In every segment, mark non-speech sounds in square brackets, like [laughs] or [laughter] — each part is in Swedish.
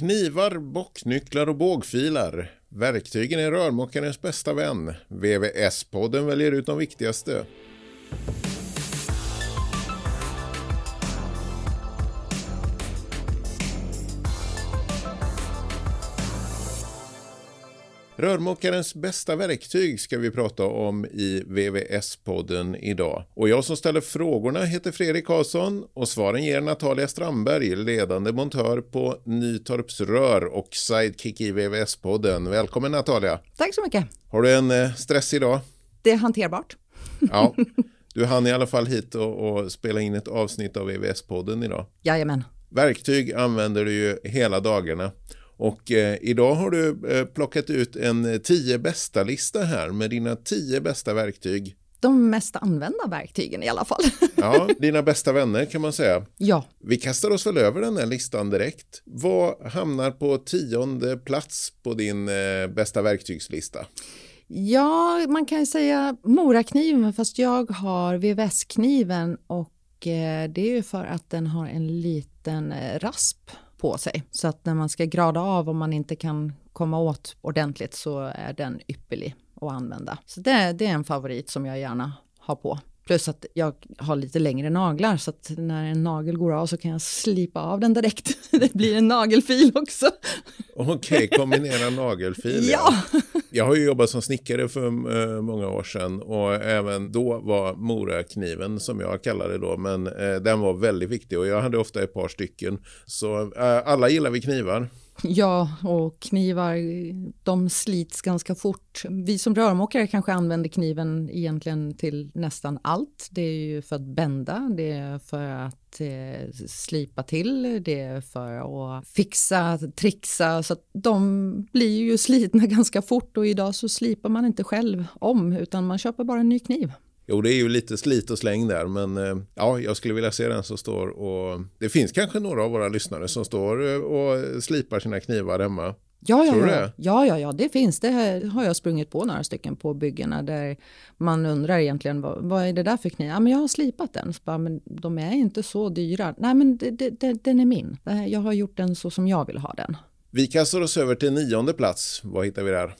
Knivar, bocknycklar och bågfilar. Verktygen är rörmokarens bästa vän. VVS-podden väljer ut de viktigaste. Rörmokarens bästa verktyg ska vi prata om i VVS-podden idag. Och jag som ställer frågorna heter Fredrik Karlsson och svaren ger Natalia Strandberg, ledande montör på Nytorps Rör och sidekick i VVS-podden. Välkommen Natalia! Tack så mycket! Har du en eh, stressig dag? Det är hanterbart. [laughs] Ja, du hann i alla fall hit och, och spela in ett avsnitt av VVS-podden idag. Jajamän. Verktyg använder du ju hela dagarna. Och eh, idag har du eh, plockat ut en tio bästa lista här med dina tio bästa verktyg. De mest använda verktygen i alla fall. ja, [laughs] dina bästa vänner kan man säga. Ja. Vi kastar oss väl över den här listan direkt. Vad hamnar på tionde plats på din eh, bästa verktygslista? Ja, man kan ju säga morakniven fast jag har VVS-kniven och eh, det är ju för att den har en liten eh, rasp på sig. Så att när man ska grada av om man inte kan komma åt ordentligt så är den ypperlig att använda. Så det, det är en favorit som jag gärna har på. Plus att jag har lite längre naglar så att när en nagel går av så kan jag slipa av den direkt. [laughs] Det blir en nagelfil också. Okej, okay, kombinera nagelfil. ja. [laughs] Jag har ju jobbat som snickare för uh, många år sedan och även då var morakniven som jag kallade det då, men uh, den var väldigt viktig och jag hade ofta ett par stycken. Så uh, alla gillar vi knivar. Ja, och knivar de slits ganska fort. Vi som rörmokare kanske använder kniven egentligen till nästan allt. Det är ju för att bända, det är för att eh, slipa till, det är för att fixa, trixa. Så att de blir ju [laughs] slitna ganska fort och idag så slipar man inte själv om utan man köper bara en ny kniv. Jo, det är ju lite slit och släng där, men eh, ja, jag skulle vilja se den som står och det finns kanske några av våra lyssnare som står eh, och slipar sina knivar hemma. Ja, ja, ja. ja, ja, ja, det finns. Det har jag sprungit på några stycken på byggena där man undrar egentligen vad, vad är det där för kniv? Ja, men jag har slipat den. Så bara, men de är inte så dyra. Nej, men det, det, den är min. Jag har gjort den så som jag vill ha den. Vi kastar oss över till nionde plats. Vad hittar vi där?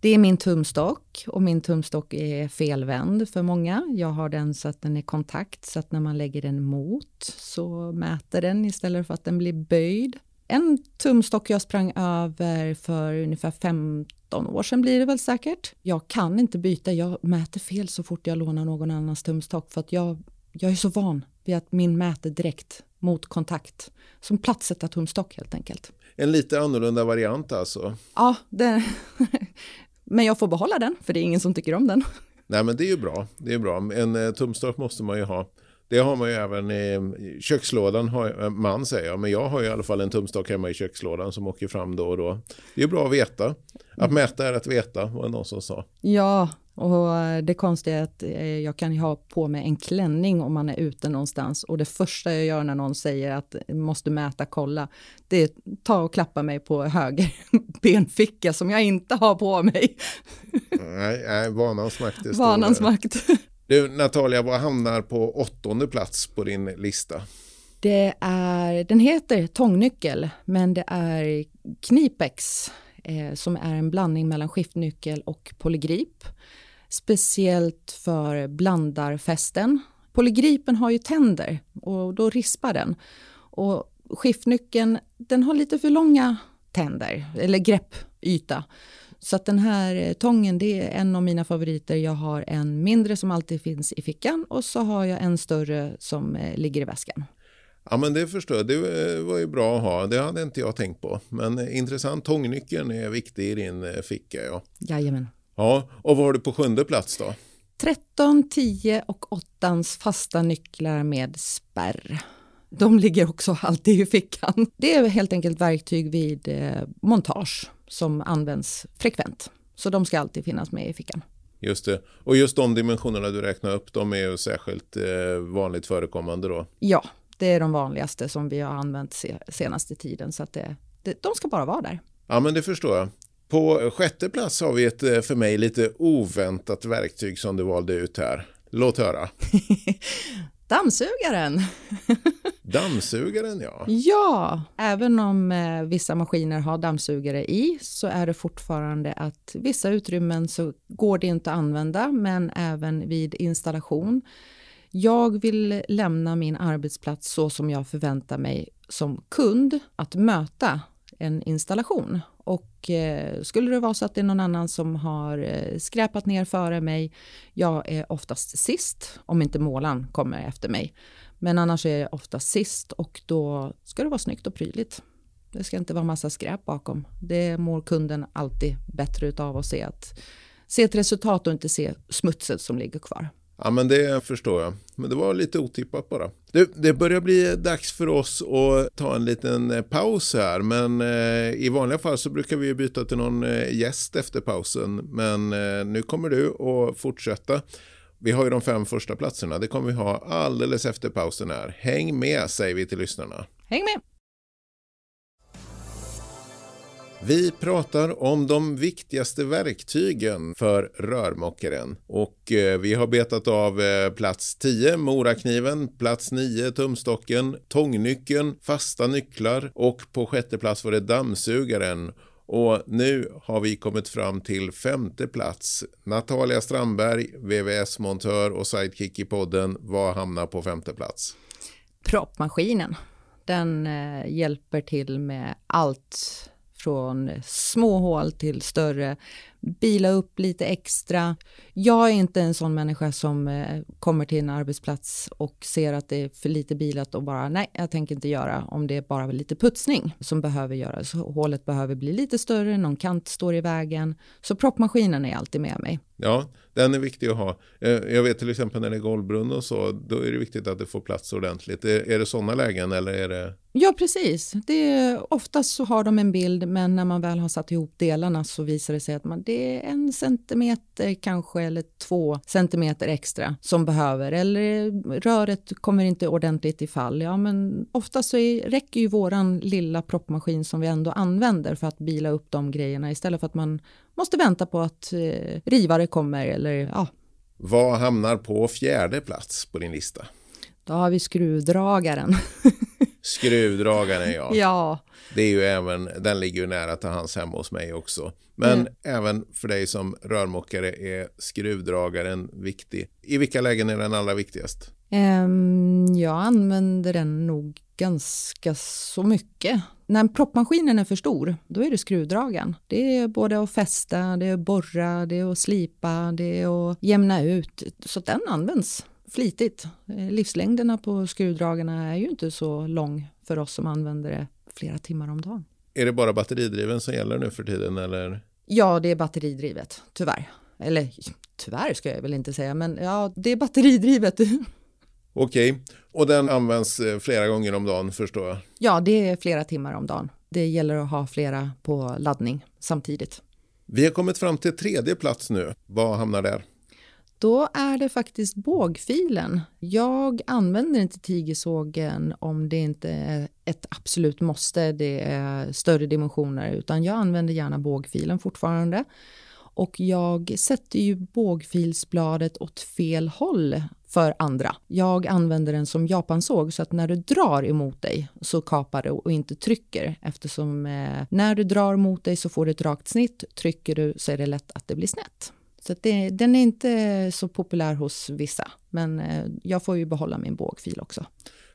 Det är min tumstock och min tumstock är felvänd för många. Jag har den så att den är kontakt så att när man lägger den mot så mäter den istället för att den blir böjd. En tumstock jag sprang över för ungefär 15 år sedan blir det väl säkert. Jag kan inte byta, jag mäter fel så fort jag lånar någon annans tumstock för att jag, jag är så van vid att min mäter direkt mot kontakt. Som plattsätta tumstock helt enkelt. En lite annorlunda variant alltså? Ja, det, [laughs] Men jag får behålla den, för det är ingen som tycker om den. [laughs] Nej, men det är ju bra. Det är bra. En eh, tumstock måste man ju ha. Det har man ju även i kökslådan, har, man säger jag, men jag har ju i alla fall en tumstock hemma i kökslådan som åker fram då och då. Det är bra att veta. Att mäta är att veta, var det någon som sa. Ja, och det konstiga är att eh, jag kan ha på mig en klänning om man är ute någonstans och det första jag gör när någon säger att måste mäta, kolla, det är ta och klappa mig på höger [laughs] benficka som jag inte har på mig. Nej, nej vanans makt. Vanans makt. Du, Natalia, vad hamnar på åttonde plats på din lista? Det är, den heter tångnyckel, men det är Knipex eh, som är en blandning mellan skiftnyckel och polygrip speciellt för blandarfästen. Polygripen har ju tänder och då rispar den. Och skiftnyckeln den har lite för långa tänder, eller greppyta. Så att den här tången det är en av mina favoriter. Jag har en mindre som alltid finns i fickan och så har jag en större som eh, ligger i väskan. Ja men det förstår jag, det eh, var ju bra att ha, det hade inte jag tänkt på. Men eh, intressant, tångnyckeln är viktig i din ficka. Ja. Jajamän. Ja, och vad har du på sjunde plats då? 13, 10 och 8 fasta nycklar med spärr. De ligger också alltid i fickan. Det är helt enkelt verktyg vid eh, montage som används frekvent. Så de ska alltid finnas med i fickan. Just det. Och just de dimensionerna du räknar upp, de är ju särskilt eh, vanligt förekommande då? Ja, det är de vanligaste som vi har använt se senaste tiden. Så att det, det, de ska bara vara där. Ja, men det förstår jag. På sjätte plats har vi ett eh, för mig lite oväntat verktyg som du valde ut här. Låt höra. [laughs] Dammsugaren! [laughs] Dammsugaren ja. Ja, även om eh, vissa maskiner har dammsugare i så är det fortfarande att vissa utrymmen så går det inte att använda, men även vid installation. Jag vill lämna min arbetsplats så som jag förväntar mig som kund att möta en installation. Och eh, skulle det vara så att det är någon annan som har eh, skräpat ner före mig, jag är oftast sist, om inte målaren kommer efter mig. Men annars är jag oftast sist och då ska det vara snyggt och prydligt. Det ska inte vara massa skräp bakom. Det mår kunden alltid bättre av att se, att, se ett resultat och inte se smutset som ligger kvar. Ja, men det förstår jag. Men det var lite otippat bara. Det, det börjar bli dags för oss att ta en liten eh, paus här. Men eh, i vanliga fall så brukar vi byta till någon eh, gäst efter pausen. Men eh, nu kommer du att fortsätta. Vi har ju de fem första platserna. Det kommer vi ha alldeles efter pausen här. Häng med säger vi till lyssnarna. Häng med! Vi pratar om de viktigaste verktygen för rörmokaren och eh, vi har betat av eh, plats 10 morakniven, plats 9 tumstocken, tångnyckeln, fasta nycklar och på sjätte plats var det dammsugaren och nu har vi kommit fram till femte plats. Natalia Strandberg, VVS-montör och sidekick i podden. Vad hamnar på femte plats? Proppmaskinen. Den eh, hjälper till med allt från små hål till större, bila upp lite extra. Jag är inte en sån människa som eh, kommer till en arbetsplats och ser att det är för lite bilat och bara nej, jag tänker inte göra om det är bara lite putsning som behöver göras. Hålet behöver bli lite större, någon kant står i vägen. Så proppmaskinen är alltid med mig. Ja, den är viktig att ha. Eh, jag vet till exempel när det är golvbrunn och så, då är det viktigt att det får plats ordentligt. Är det sådana lägen eller är det? Ja, precis. Det är, oftast så har de en bild, men när man väl har satt ihop delarna så visar det sig att man, det är en centimeter kanske eller två centimeter extra som behöver eller röret kommer inte ordentligt i fall. Ja, men oftast så är, räcker ju våran lilla proppmaskin som vi ändå använder för att bila upp de grejerna istället för att man måste vänta på att eh, rivare kommer eller ja. Vad hamnar på fjärde plats på din lista? Då har vi skruvdragaren. [laughs] Skruvdragaren ja. ja. Det är ju även, den ligger ju nära till hans hemma hos mig också. Men mm. även för dig som rörmokare är skruvdragaren viktig. I vilka lägen är den allra viktigast? Um, jag använder den nog ganska så mycket. När proppmaskinen är för stor, då är det skruvdragaren. Det är både att fästa, det är att borra, det är att slipa, det är att jämna ut. Så den används flitigt. Eh, livslängderna på skruvdragarna är ju inte så lång för oss som använder det flera timmar om dagen. Är det bara batteridriven som gäller nu för tiden eller? Ja, det är batteridrivet, tyvärr. Eller tyvärr ska jag väl inte säga, men ja, det är batteridrivet. [laughs] Okej, och den används eh, flera gånger om dagen förstår jag? Ja, det är flera timmar om dagen. Det gäller att ha flera på laddning samtidigt. Vi har kommit fram till tredje plats nu. Vad hamnar där? Då är det faktiskt bågfilen. Jag använder inte tigersågen om det inte är ett absolut måste, det är större dimensioner, utan jag använder gärna bågfilen fortfarande. Och jag sätter ju bågfilsbladet åt fel håll för andra. Jag använder den som japansåg så att när du drar emot dig så kapar du och inte trycker eftersom eh, när du drar mot dig så får du ett rakt snitt. Trycker du så är det lätt att det blir snett. Så det, den är inte så populär hos vissa, men eh, jag får ju behålla min bågfil också.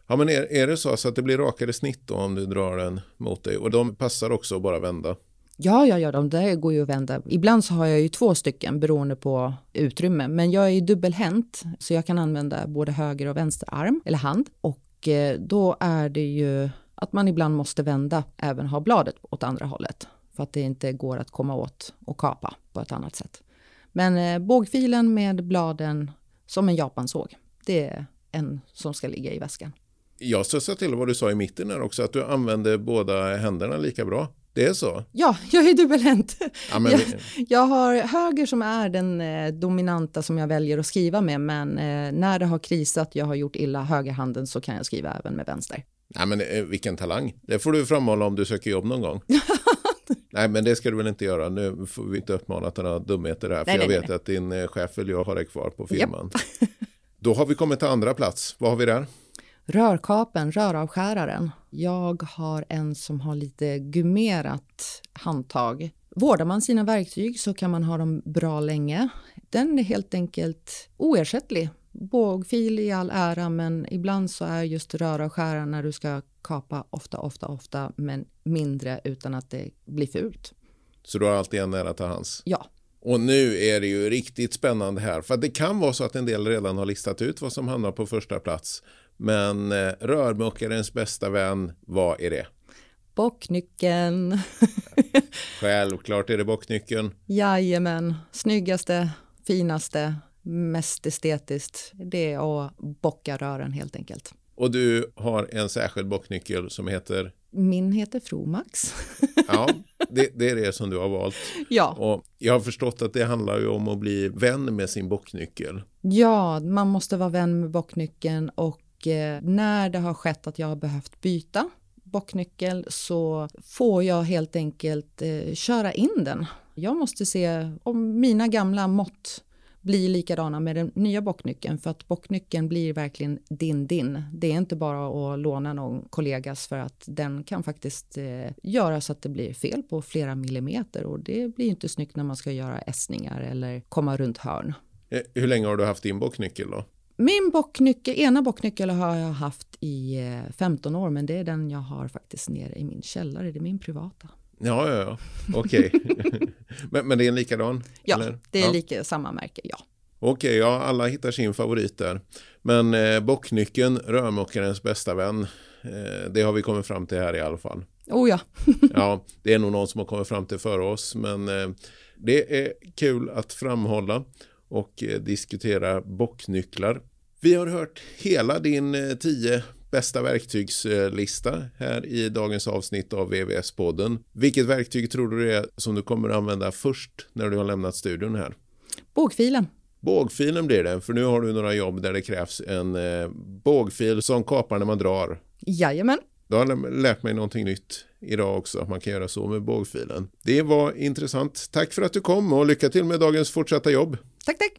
Ja, men är, är det så, så att det blir rakare snitt då om du drar den mot dig? Och de passar också att bara vända? Ja, ja, ja, de där går ju att vända. Ibland så har jag ju två stycken beroende på utrymme, men jag är ju dubbelhänt så jag kan använda både höger och vänster arm eller hand och eh, då är det ju att man ibland måste vända även ha bladet åt andra hållet för att det inte går att komma åt och kapa på ett annat sätt. Men eh, bågfilen med bladen som en japansåg, det är en som ska ligga i väskan. Jag studsade till vad du sa i mitten här också, att du använder båda händerna lika bra. Det är så? Ja, jag är dubbelhänt. Ja, jag, jag, har höger som är den eh, dominanta som jag väljer att skriva med, men eh, när det har krisat, jag har gjort illa högerhanden så kan jag skriva även med vänster. Nej, men eh, vilken talang. Det får du framhålla om du söker jobb någon gång. [laughs] [laughs] Nej, men det ska du väl inte göra. Nu får vi inte uppmana till några dumheter här. För nej, jag nej, vet nej. att din eh, chef vill jag ha dig kvar på firman. [laughs] Då har vi kommit till andra plats. Vad har vi där? Rörkapen, röravskäraren. Jag har en som har lite gummerat handtag. Vårdar man sina verktyg så kan man ha dem bra länge. Den är helt enkelt oersättlig. Bågfil i all ära, men ibland så är just röravskäraren när du ska kapa ofta, ofta, ofta, men mindre utan att det blir fult. Så du har alltid en nära till hands? Ja. Och nu är det ju riktigt spännande här, för det kan vara så att en del redan har listat ut vad som hamnar på första plats. Men eh, rörmokarens bästa vän, vad är det? Bocknyckeln. [laughs] Självklart är det bocknyckeln. Jajamän, snyggaste, finaste, mest estetiskt. Det är att bocka rören helt enkelt. Och du har en särskild bocknyckel som heter? Min heter Fromax. [laughs] ja, det, det, är det som du har valt. Ja. Och jag har förstått att det handlar ju om att bli vän med sin bocknyckel. Ja, man måste vara vän med bocknyckeln och eh, när det har skett att jag har behövt byta bocknyckel så får jag helt enkelt eh, köra in den. Jag måste se om mina gamla mått blir likadana med den nya bocknyckeln för att bocknyckeln blir verkligen din din. Det är inte bara att låna någon kollegas för att den kan faktiskt eh, göra så att det blir fel på flera millimeter och det blir inte snyggt när man ska göra ässningar eller komma runt hörn. Eh, hur länge har du haft din bocknyckel då? Min bocknyckel, ena bocknyckel har jag haft i 15 eh, år men det är den jag har faktiskt nere i min källare, det är min privata. Ja, ja, ja. okej. Okay. [laughs] men, men det är en likadan? Ja, eller? det är ja. lika samma märke, ja. Okej, okay, ja, alla hittar sin favorit där. Men eh, bocknyckeln, rörmokarens bästa vän, eh, det har vi kommit fram till här i alla fall. Oh ja. [laughs] ja, det är nog någon som har kommit fram till före oss, men eh, det är kul att framhålla och eh, diskutera bocknycklar. Vi har hört hela din eh, tio bästa verktygslista här i dagens avsnitt av VVS-podden. Vilket verktyg tror du det är som du kommer att använda först när du har lämnat studion här? Bågfilen. Bågfilen blir det, för nu har du några jobb där det krävs en eh, bågfil som kapar när man drar. Jajamän. Då har jag lärt mig någonting nytt idag också, att man kan göra så med bågfilen. Det var intressant. Tack för att du kom och lycka till med dagens fortsatta jobb. Tack, tack.